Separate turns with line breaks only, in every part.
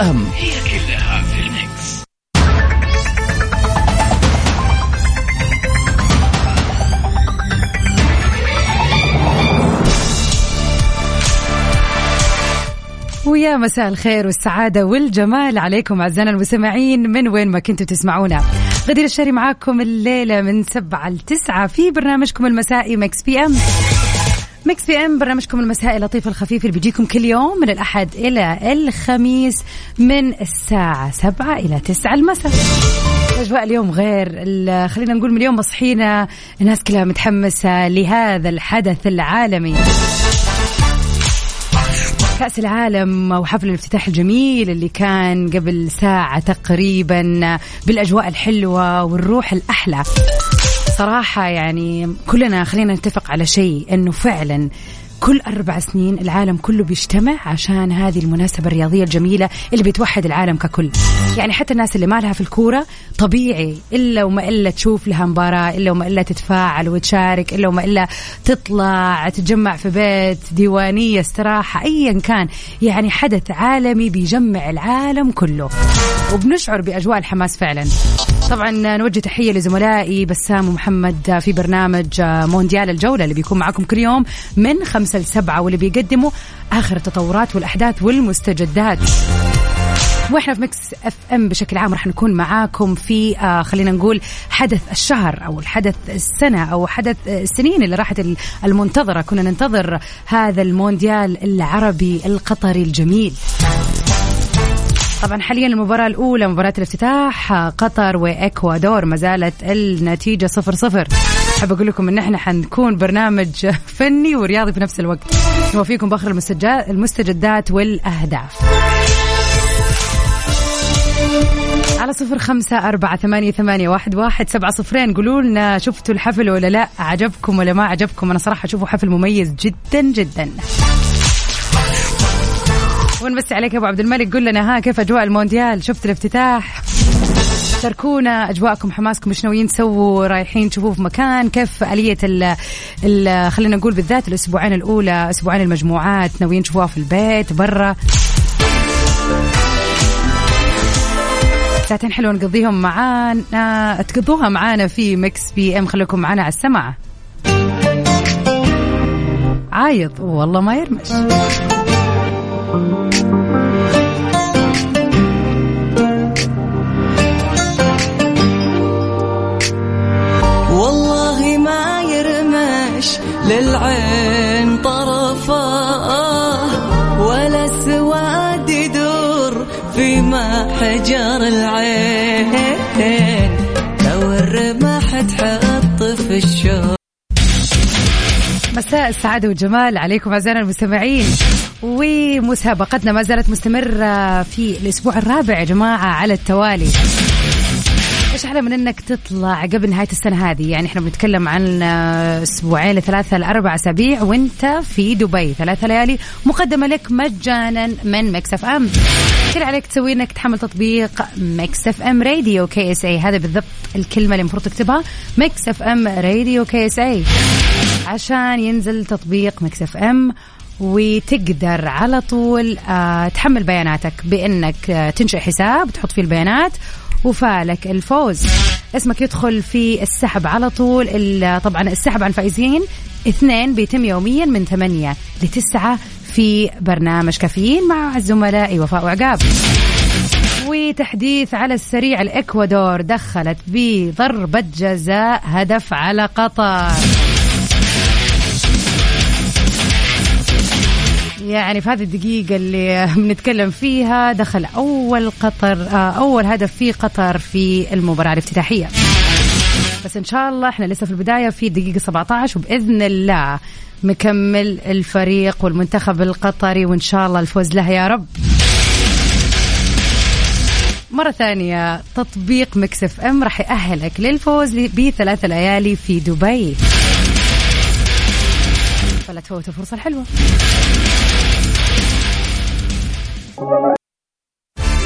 أم. هي كلها في ال mix
ويا مساء الخير والسعادة والجمال عليكم أعزائنا المستمعين من وين ما كنتوا تسمعونا. غدير الشهري معاكم الليلة من سبعة لتسعة في برنامجكم المسائي Mix PM. Mix PM برنامجكم المسائي اللطيف الخفيف اللي بيجيكم كل يوم من الأحد إلى الخميس من الساعة سبعة إلى تسعة المساء. الأجواء اليوم غير خلينا نقول من اليوم مصحينا الناس كلها متحمسة لهذا الحدث العالمي. كأس العالم وحفل الافتتاح الجميل اللي كان قبل ساعة تقريبا بالأجواء الحلوة والروح الأحلى. صراحة يعني كلنا خلينا نتفق على شيء أنه فعلا كل أربع سنين العالم كله بيجتمع عشان هذه المناسبة الرياضية الجميلة اللي بتوحد العالم ككل. يعني حتى الناس اللي ما لها في الكورة طبيعي إلا وما إلا تشوف لها مباراة إلا وما إلا تتفاعل وتشارك إلا وما إلا تطلع تتجمع في بيت ديوانية استراحة أيا كان. يعني حدث عالمي بيجمع العالم كله. وبنشعر بأجواء الحماس فعلا. طبعا نوجه تحية لزملائي بسام ومحمد في برنامج مونديال الجولة اللي بيكون معكم كل يوم من خمسة لسبعة واللي بيقدموا آخر التطورات والأحداث والمستجدات. وإحنا في Mix FM بشكل عام راح نكون معاكم في آه خلينا نقول حدث الشهر أو الحدث السنة أو حدث السنين اللي راحت ال- المنتظرة. كنا ننتظر هذا المونديال العربي القطري الجميل. طبعا حاليا المباراة الأولى مباراة الافتتاح قطر وإكوادور ما زالت النتيجة صفر صفر. أحب أقول لكم إن إحنا حنكون برنامج فني ورياضي في نفس الوقت. نوفيكم بآخر المستجدات والأهداف. على صفر خمسة أربعة ثمانية, ثمانية واحد, واحد سبعة صفرين. قولوا لنا شفتوا الحفل ولا لا؟ عجبكم ولا ما عجبكم؟ أنا صراحة أشوفه حفل مميز جدا جدا. ونمسي عليك يا أبو عبد الملك. قول لنا ها كيف أجواء المونديال؟ شفت الافتتاح؟ شاركونا. أجواءكم حماسكم إيش ناويين تسووا؟ رايحين تشوفوه في مكان؟ كيف آلية ال ال خلينا نقول بالذات الأسبوعين الأولى أسبوعين المجموعات؟ ناويين تشوفوها في البيت برا؟ ساعتين حلوة نقضيهم معانا تقضوها معانا في Mix PM. خليكم معانا على السمع عايض والله ما يرمش.
والله ما يرمش للعين طرفه ولا السواد يدور في ما حجر العين.
مساء السعادة والجمال عليكم أعزائنا المستمعين. ومسابقتنا ما زالت مستمرة في الأسبوع الرابع يا جماعة على التوالي. إيش أحلى من إنك تطلع قبل نهاية السنة هذه؟ يعني إحنا بنتكلم عن أسبوعين لثلاثة لأربع أسابيع وإنت في دبي. ثلاثة ليالي مقدمة لك مجانا من Mix FM. كل عليك تسوي إنك تحمل تطبيق Mix FM Radio KSA هذا بالضبط الكلمة اللي المفروض تكتبها. Mix FM Radio KSA عشان ينزل تطبيق Mix FM وتقدر على طول آه، تحمل بياناتك بإنك آه، تنشئ حساب تحط فيه البيانات وفالك الفوز. اسمك يدخل في السحب على طول طبعا السحب عن فائزين اثنين بيتم يوميا من ثمانية لتسعة في برنامج كافيين مع الزملاء وفاء وعقاب. وتحديث على السريع الإكوادور دخلت بضربة جزاء هدف على قطر. يعني في هذه الدقيقة اللي بنتكلم فيها دخل أول قطر آه، أول هدف في قطر في المباراة الافتتاحية. بس إن شاء الله إحنا لسه في البداية في الدقيقة 17 وبإذن الله مكمل الفريق والمنتخب القطري وإن شاء الله الفوز له يا رب. مرة ثانية تطبيق مكسف إم راح يأهلك للفوز بثلاث ليالي في دبي. فلا تفوتوا الفرصة الحلوة.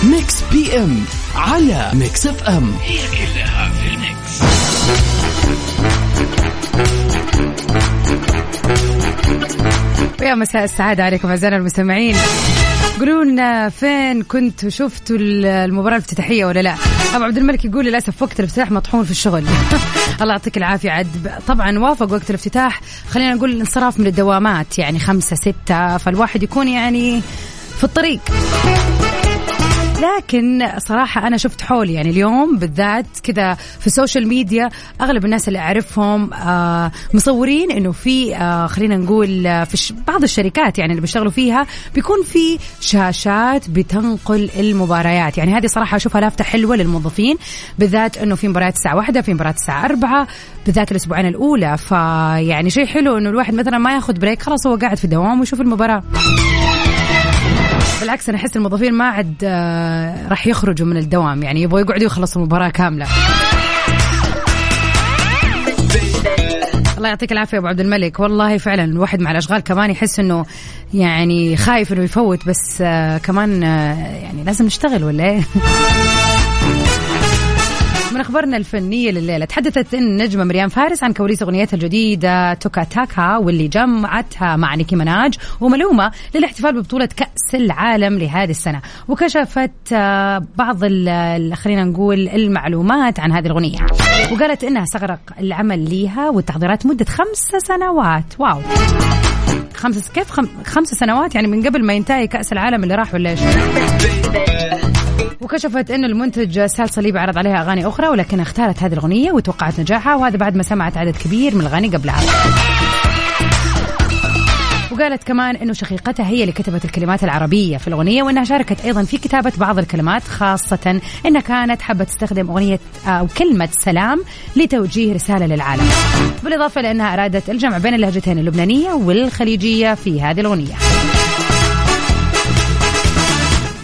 Mix PM على Mix FM
ويا مساء السعادة عليكم أعزائنا المستمعين. قولوا لنا فين كنتوا شفتوا المباراة الافتتاحية ولا لا؟ أبو عبد الملك يقول للأسف وقت الافتتاح مطحون في الشغل. الله يعطيك العافية. عد طبعا وافق وقت الافتتاح. خلينا نقول الانصراف من الدوامات يعني خمسة ستة فالواحد يكون يعني في الطريق. لكن صراحة أنا شفت حولي يعني اليوم بالذات كذا في ال social media أغلب الناس اللي أعرفهم آه مصورين إنه في آه خلينا نقول آه في بعض الشركات يعني اللي بيشتغلوا فيها بيكون في شاشات بتنقل المباريات. يعني هذه صراحة أشوفها لافتة حلوة للموظفين بالذات إنه في مباريات الساعة واحدة في مباريات الساعة أربعة بالذات الأسبوعين الأولى. فيعني شيء حلو إنه الواحد مثلا ما ياخذ break خلاص هو قاعد في الدوام ويشوف المباراة. بالعكس أنا أحس الموظفين ما عاد آه، راح يخرجوا من الدوام يعني يبغوا يقعدوا يخلصوا المباراة كاملة. الله يعطيك العافية أبو عبد الملك. والله فعلا الواحد مع الأشغال كمان يحس إنه يعني خايف إنه يفوت بس آه، كمان آه، يعني لازم نشتغل ولا إيه؟ من أخبارنا الفنية لليلة. تحدثت النجمه مريم فارس عن كواليس أغنيتها الجديدة توكا تاكا واللي جمعتها مع نيكي مناج وملومة للاحتفال ببطولة كأس العالم لهذه السنة. وكشفت آه، بعض خلينا نقول المعلومات عن هذه الأغنية. وقالت إنها استغرق العمل ليها والتحضيرات مدة خمس سنوات. واو! خمس كيف؟ خم... خمس سنوات يعني من قبل ما ينتهي كأس العالم اللي راح ولا إيش؟ وكشفت أن المنتج سال صليبي عرض عليها أغاني أخرى ولكنها اختارت هذه الأغنية وتوقعت نجاحها وهذا بعد ما سمعت عدد كبير من الأغاني قبلها. وقالت كمان إنه شقيقتها هي اللي كتبت الكلمات العربية في الأغنية وإنها شاركت أيضا في كتابة بعض الكلمات خاصة إنها كانت حابة تستخدم أغنية أو كلمة سلام لتوجيه رسالة للعالم. بالإضافة لأنها أرادت الجمع بين اللهجتين اللبنانية والخليجية في هذه الأغنية.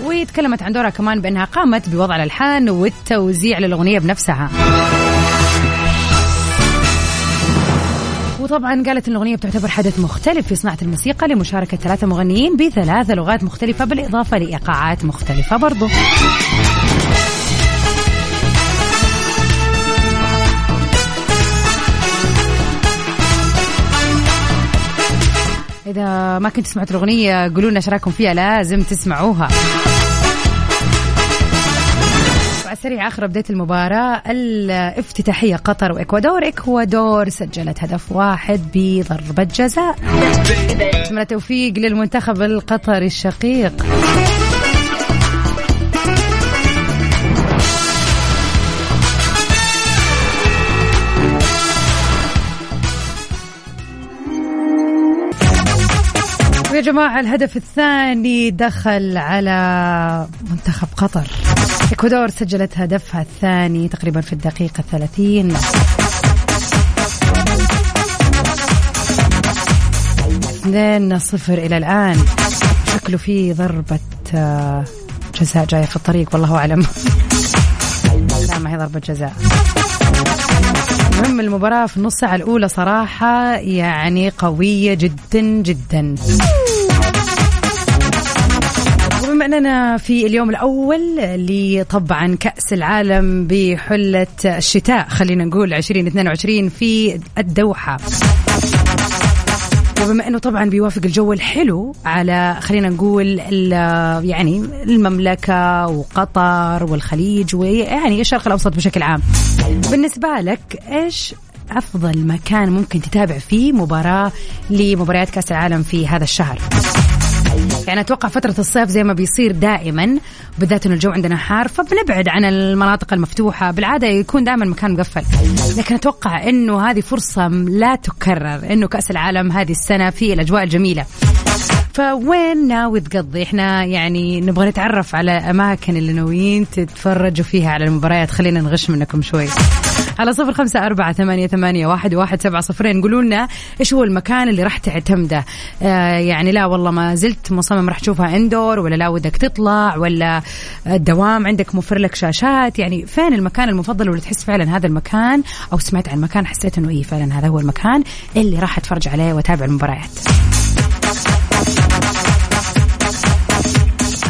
وتكلمت عن دورها كمان بأنها قامت بوضع الألحان والتوزيع للأغنية بنفسها. وطبعا قالت إن الأغنية بتعتبر حدث مختلف في صناعة الموسيقى لمشاركة ثلاثة مغنيين بثلاث لغات مختلفة بالإضافة لإيقاعات مختلفة برضو. إذا ما كنت سمعت الأغنية قولوا لنا إيش رأيكم فيها لازم تسمعوها. وعلى السريع آخر بدايه المباراة. الافتتاحية قطر وإكوادور. إكوادور سجلت هدف واحد بضربة جزاء. اتمنى توفيق للمنتخب القطري الشقيق. ويا جماعة الهدف الثاني دخل على منتخب قطر. إكوادور سجلت هدفها الثاني تقريبا في الدقيقة الثلاثين. اثنين صفر إلى الآن. شكله في ضربة آه، جزاء جاية في الطريق والله أعلم. لا ما هي ضربة جزاء. المهم المباراة في النص ساعة الأولى صراحة يعني قوية جدا جدا. وبما أننا في اليوم الأول لطبعا كأس العالم بحلة الشتاء خلينا نقول 2022 في الدوحة. وبما إنه طبعا بيوافق الجو الحلو على خلينا نقول يعني المملكة وقطر والخليج ويعني الشرق الأوسط بشكل عام. بالنسبة لك إيش أفضل مكان ممكن تتابع فيه مباراة لمباريات كأس العالم في هذا الشهر؟ يعني أتوقع فترة الصيف زي ما بيصير دائما بالذات إنه الجو عندنا حار فبنبعد عن المناطق المفتوحة. بالعادة يكون دائما مكان مقفل. لكن أتوقع إنه هذه فرصة لا تكرر إنه كأس العالم هذه السنة في الأجواء الجميلة. فوين ناوي تقضي؟ إحنا يعني نبغى نتعرف على أماكن اللي ناويين تتفرجوا فيها على المباريات. خلينا نغش منكم شوي. على صفر خمسة أربعة ثمانية, ثمانية واحد, واحد سبعة صفرين. قولوا لنا إيش هو المكان اللي راح تعتمده آه يعني لا والله ما زلت مصمم راح تشوفها اندور ولا لا ودك تطلع ولا الدوام عندك موفر لك شاشات؟ يعني فين المكان المفضل واللي تحس فعلا هذا المكان؟ أو سمعت عن مكان حسيت إنه إيه فعلا هذا هو المكان اللي راح أتفرج عليه وأتابع المباريات.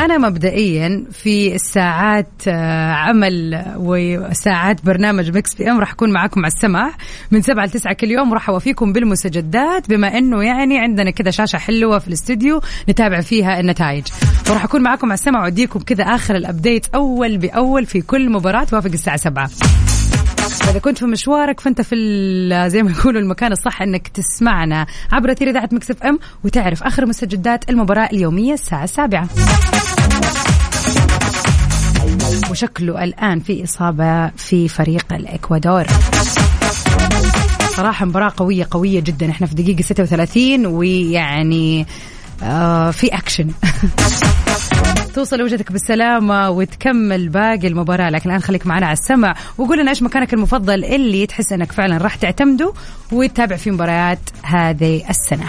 أنا مبدئيا في الساعات آه، عمل وساعات برنامج Mix PM راح أكون معاكم على السمع من سبعة لتسعة كل يوم وراح أوفيكم بالمستجدات بما أنه يعني عندنا كذا شاشة حلوة في الاستوديو نتابع فيها النتائج. وراح أكون معاكم على السمع وأديكم كذا آخر ال update أول بأول في كل مباراة توافق الساعة سبعة. إذا كنت في مشوارك فأنت في زي ما يقولوا المكان الصح إنك تسمعنا عبر أثير إذاعة Mix FM وتعرف آخر مستجدات المباراة اليومية الساعة السابعة. وشكله الآن في إصابة في فريق الإكوادور. صراحة مباراة قوية قوية جدا. إحنا في دقيقة 36 ويعني آه في أكشن. توصل وجهتك بالسلامة وتكمل باقي المباراة لكن الآن خليك معنا على السمع وقول لنا إيش مكانك المفضل اللي تحس أنك فعلا راح تعتمده وتتابع في مباريات هذه السنة.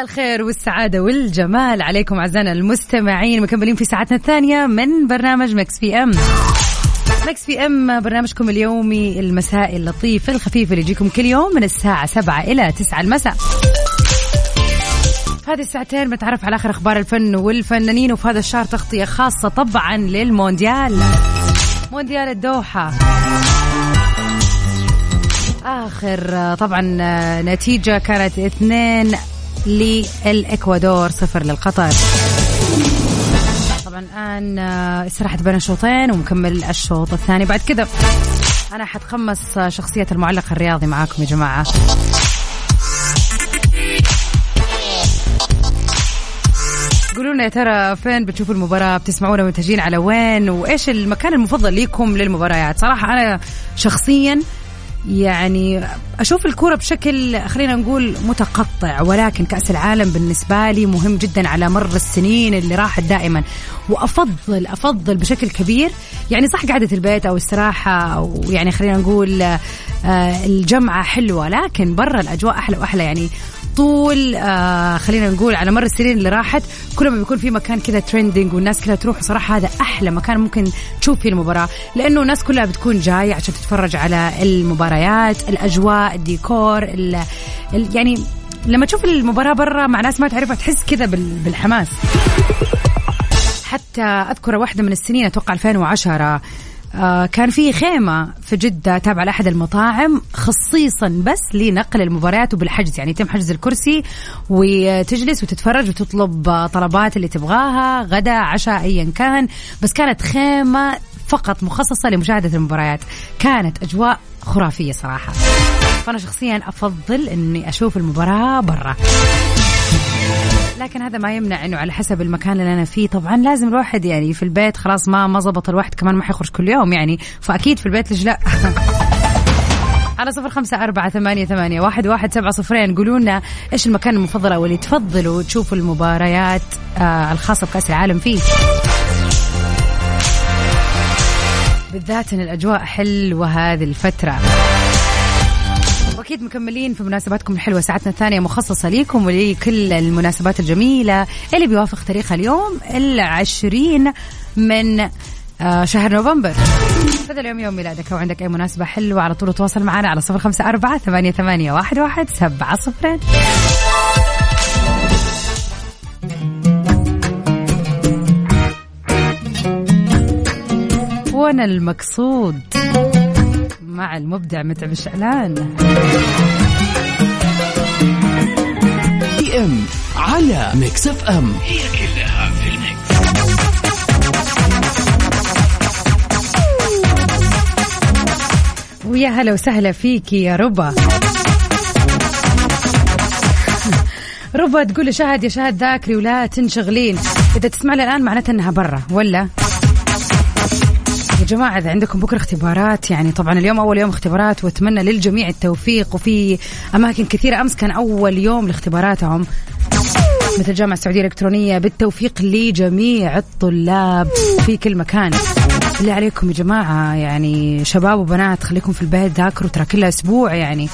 الخير والسعادة والجمال عليكم أعزائنا المستمعين مكملين في ساعتنا الثانية من برنامج Mix PM. Mix PM برنامجكم اليومي المسائي اللطيف الخفيف اللي يجيكم كل يوم من الساعة 7 إلى 9 المساء. في هذه الساعتين بنتعرف على آخر أخبار الفن والفنانين وفي هذا الشهر تغطية خاصة طبعا للمونديال. مونديال الدوحة. آخر طبعا نتيجة كانت اثنين للإكوادور صفر للقطر. طبعا الآن استراحت بين الشوطين ومكمل الشوط الثاني. بعد كذا أنا حتخمس شخصية المعلق الرياضي معاكم يا جماعة. قولوا لنا يا ترى فين بتشوفوا المباراة؟ بتسمعونا منتجين على وين؟ وإيش المكان المفضل ليكم للمباريات؟ صراحة أنا شخصيا يعني أشوف الكورة بشكل خلينا نقول متقطع ولكن كأس العالم بالنسبة لي مهم جدا على مر السنين اللي راحت دائما. وأفضل أفضل بشكل كبير يعني صح قعدة البيت أو استراحة أو يعني خلينا نقول آه، الجمعة حلوة لكن برا الأجواء أحلى وأحلى. يعني طول آه خلينا نقول على مر السنين اللي راحت كل ما بيكون في مكان كذا ترندنج والناس كلها تروح صراحة هذا أحلى مكان ممكن تشوف فيه المباراة لأنه الناس كلها بتكون جاية عشان تتفرج على المباريات الأجواء الديكور ال ال يعني لما تشوف المباراة برا مع ناس ما تعرفها تحس كذا بال- بالحماس. حتى أذكر واحدة من السنين أتوقع 2010 آه كان في خيمة في جدة تابعة لأحد المطاعم خصيصا بس لنقل المباريات وبالحجز. يعني يتم حجز الكرسي وتجلس وتتفرج وتطلب آه، طلبات اللي تبغاها غدا عشاء أيا كان. بس كانت خيمة فقط مخصصة لمشاهدة المباريات. كانت أجواء خرافية صراحة. فأنا شخصيا أفضل أني أشوف المباراة برا. لكن هذا ما يمنع إنه على حسب المكان اللي أنا فيه. طبعا لازم الواحد يعني في البيت خلاص ما ما زبط الواحد كمان ما حيخرج كل يوم يعني. فأكيد في البيت ليش لا؟ على صفر خمسة أربعة ثمانية, ثمانية واحد, واحد سبعة صفرين. قولوا لنا إيش المكان المفضل أو اللي تفضلوا تشوفوا المباريات آه الخاصة بكأس العالم فيه. بالذات إن الأجواء حلوة هذه الفترة. واكيد مكملين في مناسباتكم الحلوة ساعتنا الثانية مخصصة ليكم ولكل المناسبات الجميلة اللي بيوافق تاريخها اليوم العشرين من آه، شهر نوفمبر. هذا اليوم يوم ميلادك أو عندك أي مناسبة حلوة على طول تواصل معنا على صفر خمسة أربعة ثمانية, ثمانية واحد, واحد سبعة صفرين. وأنا المقصود. مع المبدع متعب الشعلان
PM على Mix FM. هي كلها في ال Mix.
ويا هلا وسهلا فيكي يا ربا. ربا تقول شاهد يا شاهد ذاكري ولا تنشغلين. إذا تسمعني الان معناته إنها برا ولا؟ جماعة إذا عندكم بكرة اختبارات يعني طبعا اليوم أول يوم اختبارات وأتمنى للجميع التوفيق وفي أماكن كثيرة أمس كان أول يوم لاختباراتهم. مثل الجامعة السعودية الإلكترونية بالتوفيق لجميع الطلاب في كل مكان. اللي عليكم يا جماعة يعني شباب وبنات خليكم في البيت ذاكروا ترى كلها أسبوع يعني.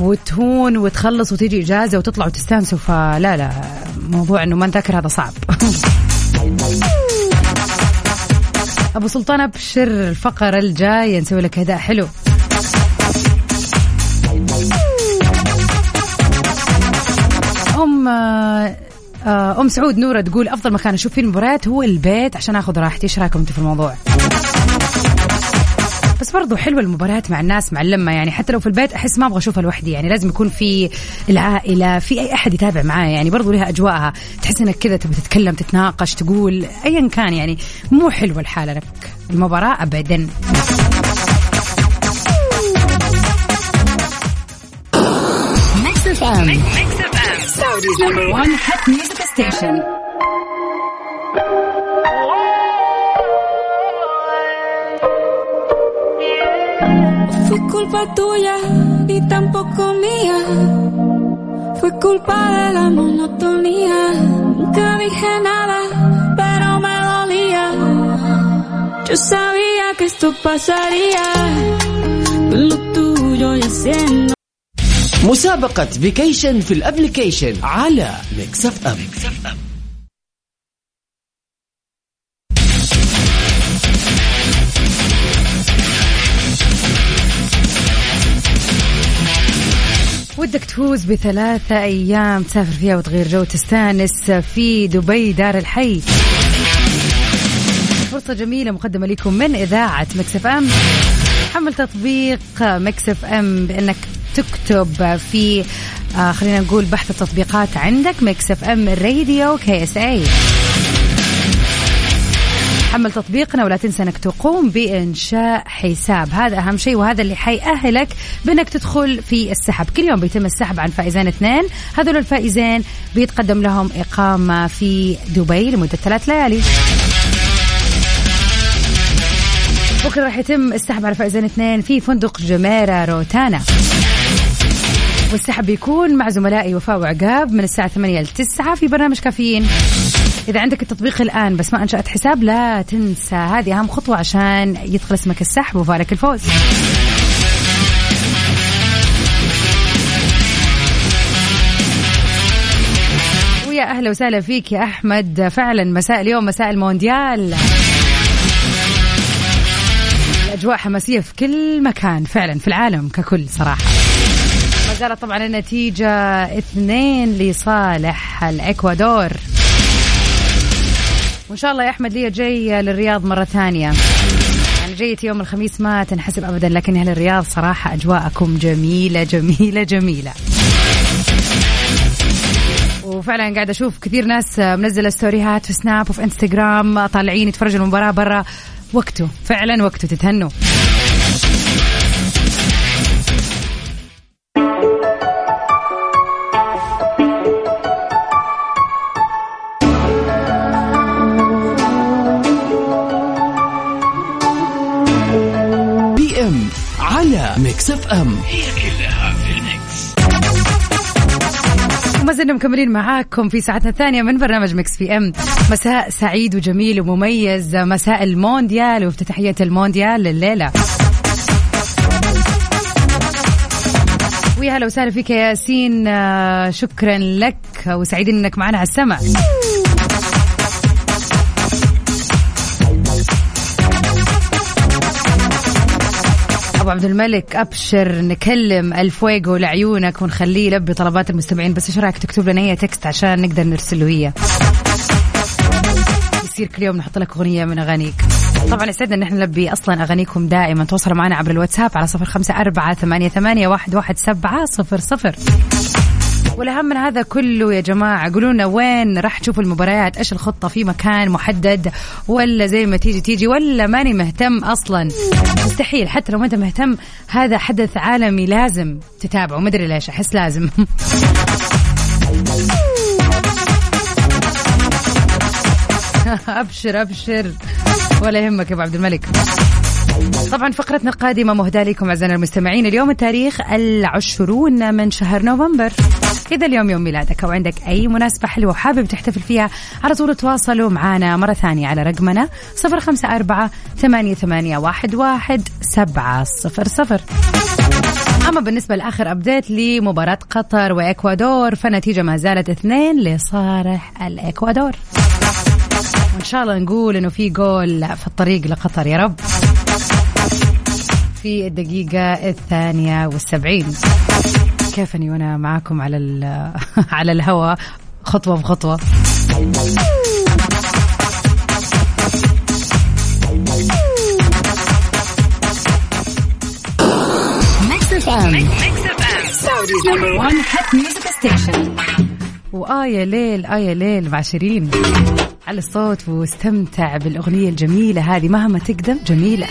وتهون وتخلص وتيجي إجازة وتطلع وتستانسوا فلا لا موضوع إنه ما نذاكر هذا صعب. أبو سلطان أبشر الفقرة الجاية. نسوي لك هداء حلو. أم آه، أم سعود نورة تقول أفضل مكان أشوف فيه المباريات هو البيت عشان آخذ راحتي. إيش رأيكم أنتم في الموضوع؟ بس برضو حلوة المباريات مع الناس مع اللمة يعني. حتى لو في البيت أحس ما أبغى أشوفها لوحدي يعني. لازم يكون في العائلة في أي أحد يتابع معايا يعني. برضو لها أجواءها. تحس إنك كذا تبي تتكلم تتناقش تقول أيا كان يعني. مو حلوة الحالة لك. Saudi's number one hit music station.
Fue culpa tuya y tampoco mía. Fue culpa de la monotonía. Nunca dije nada, pero me dolía. Yo sabía que esto pasaría. Lo tuyo y haciendo.
مسابقة فيكيشن في الابليكيشن على ميكس اف ام
ودك تفوز بثلاثة أيام تسافر فيها وتغير جو تستانس في دبي دار الحي. فرصة جميلة مقدمة لكم من إذاعة Mix FM. حمل تطبيق Mix FM بأنك تكتب في آه خلينا نقول بحث التطبيقات عندك Mix FM Radio KSA حمل تطبيقنا ولا تنسى إنك تقوم بإنشاء حساب. هذا أهم شيء وهذا اللي حيأهلك بإنك تدخل في السحب. كل يوم بيتم السحب عن فائزين اثنين. هذول الفائزين بيتقدم لهم إقامة في دبي لمدة ثلاث ليالي. بكرة راح يتم السحب على فائزين اثنين في فندق جميرة روتانا. والسحب بيكون مع زملائي وفاء وعقاب من الساعة 8 ل 9 في برنامج كافيين. إذا عندك التطبيق الآن بس ما أنشأت حساب لا تنسى. هذه أهم خطوة عشان يدخل اسمك السحب وفارك الفوز. ويا أهلا وسهلا فيك يا أحمد. فعلا مساء اليوم مساء المونديال. الأجواء حماسية في كل مكان فعلا في العالم ككل صراحة. زالت طبعا النتيجة اثنين لصالح الإكوادور. وإن شاء الله يا أحمد لي جاي للرياض مرة ثانية. يعني جيت يوم الخميس ما تنحسب أبدا لكن أهل الرياض صراحة أجواءكم جميلة جميلة جميلة. وفعلا قاعد أشوف كثير ناس منزلة ستوريهات في Snap وفي انستغرام طالعين يتفرجوا المباراة برا. وقته فعلا وقته تتهنوا.
على Mix FM. هي كلها في ال Mix.
وما زلنا مكملين معاكم في ساعتنا الثانية من برنامج Mix PM. مساء سعيد وجميل ومميز. مساء المونديال وافتتاحية المونديال لليلة ويا هلا وسهلا فيك يا ياسين. آه، شكرا لك وسعيدين إنك معنا على السمع. عبد الملك أبشر نكلم الفويجو لعيونك ونخليه يلبي طلبات المستمعين. بس إيش رأيك تكتب لنا هي text عشان نقدر نرسل له هي يصير كل يوم نحط لك أغنية من أغانيك. طبعا يسعدنا إن إحنا نلبي أصلا أغانيكم دائما. تواصلوا معنا عبر الواتساب على صفر خمسة أربعة ثمانية, ثمانية واحد, واحد سبعة صفر صفر. والأهم من هذا كله يا جماعة قولوا لنا وين راح تشوفوا المباريات؟ إيش الخطة في مكان محدد؟ ولا زي ما تيجي تيجي ولا ماني مهتم أصلا؟ مستحيل حتى لو ما أنت مهتم هذا حدث عالمي لازم تتابعه. ما أدري ليش أحس لازم. أبشر أبشر. ولا يهمك يا أبو عبد الملك. طبعا فقرتنا القادمة مهداة لكم أعزائنا المستمعين. اليوم التاريخ العشرون من شهر نوفمبر. إذا اليوم يوم ميلادك أو عندك أي مناسبة حلوة وحابب تحتفل فيها على طول تواصلوا معنا مرة ثانية على رقمنا صفر خمسة أربعة ثمانية, ثمانية واحد, واحد سبعة صفر صفر. أما بالنسبة لآخر أبديت لمباراة قطر وإكوادور فنتيجة ما زالت اثنين لصالح الإكوادور. وإن شاء الله نقول إنه في جول في الطريق لقطر. يا رب. في الدقيقة الثانية والسبعين. كيفني وأنا معاكم على على الهواء؟ خطوة بخطوة. وآية ليل آية ليل مع شيرين على الصوت واستمتع بالأغنية الجميلة هذه مهما تقدم جميلة.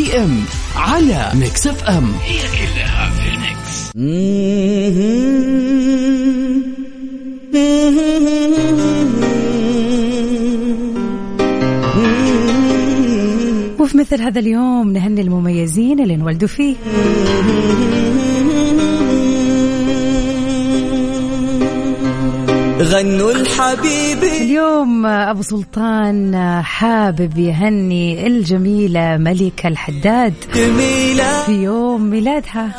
PM على Mix FM هي كلها في ال Mix
وفي مثل هذا اليوم نهني المميزين اللي انولدوا فيه.
غنوا الحبيبي
اليوم أبو سلطان حابب يهني الجميلة ملكة الحداد
جميلة.
في يوم ميلادها.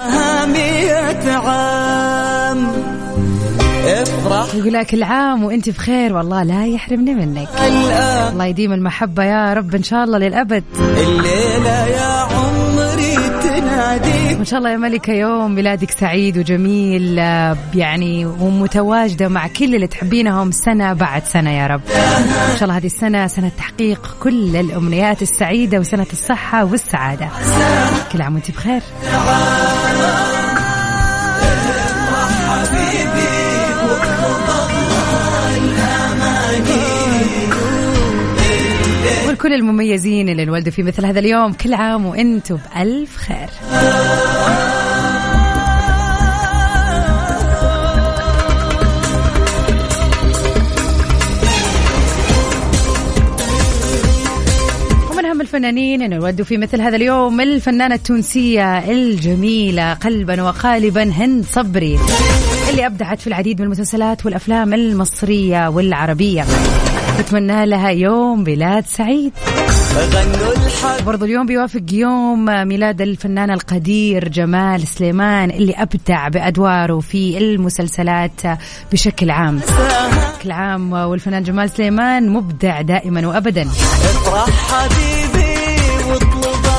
مئة عام. افرح.
يقول لك العام وأنت بخير والله لا يحرمني منك. الله يديم المحبة يا رب إن شاء الله للأبد.
الليلة يا
وإن شاء الله يا ملكة يوم ميلادك سعيد وجميل آه، يعني ومتواجدة مع كل اللي تحبينهم سنة بعد سنة يا رب. إن شاء الله هذه السنة سنة تحقيق كل الأمنيات السعيدة وسنة الصحة والسعادة. كل عام وأنت بخير. ولكل المميزين اللي انولدوا في مثل هذا اليوم. كل عام وأنتم بألف خير. الفنانين اللي انولدوا في مثل هذا اليوم الفنانة التونسية الجميلة قلبا وقالبا هند صبري اللي أبدعت في العديد من المسلسلات والأفلام المصرية والعربية. نتمنى لها يوم ميلاد سعيد. برضو اليوم بيوافق يوم ميلاد الفنان القدير جمال سليمان اللي أبدع بأدواره في المسلسلات بشكل عام. بشكل عام والفنان جمال سليمان مبدع دائما وأبدا.
افرح حبيبي واطلب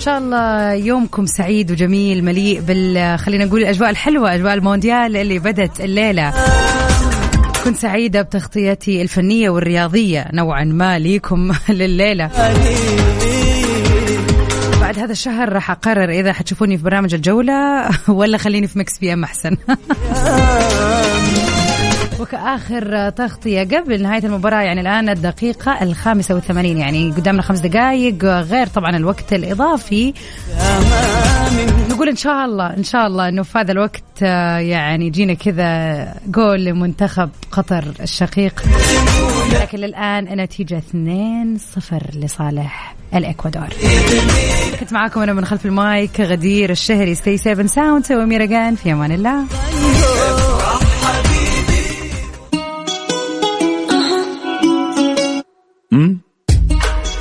إن شاء الله يومكم سعيد وجميل مليء بال خلينا نقول الأجواء الحلوة أجواء المونديال اللي بدت الليلة. كنت سعيدة بتغطيتي الفنية والرياضية نوعا ما ليكم لليلة. بعد هذا الشهر راح أقرر إذا حتشوفوني في برنامج الجولة ولا خليني في Mix PM أحسن. وكآخر تغطية قبل نهاية المباراة يعني الآن الدقيقة الخامسة والثمانين يعني قدامنا خمس دقائق غير طبعا الوقت الإضافي. نقول إن شاء الله إن شاء الله إنه في هذا الوقت آه، يعني جينا كذا جول لمنتخب قطر الشقيق. لكن الان النتيجه 2-0 لصالح الإكوادور. كنت معاكم أنا من خلف المايك غدير الشهري. ستي seven sound واميره جان. في أمان الله.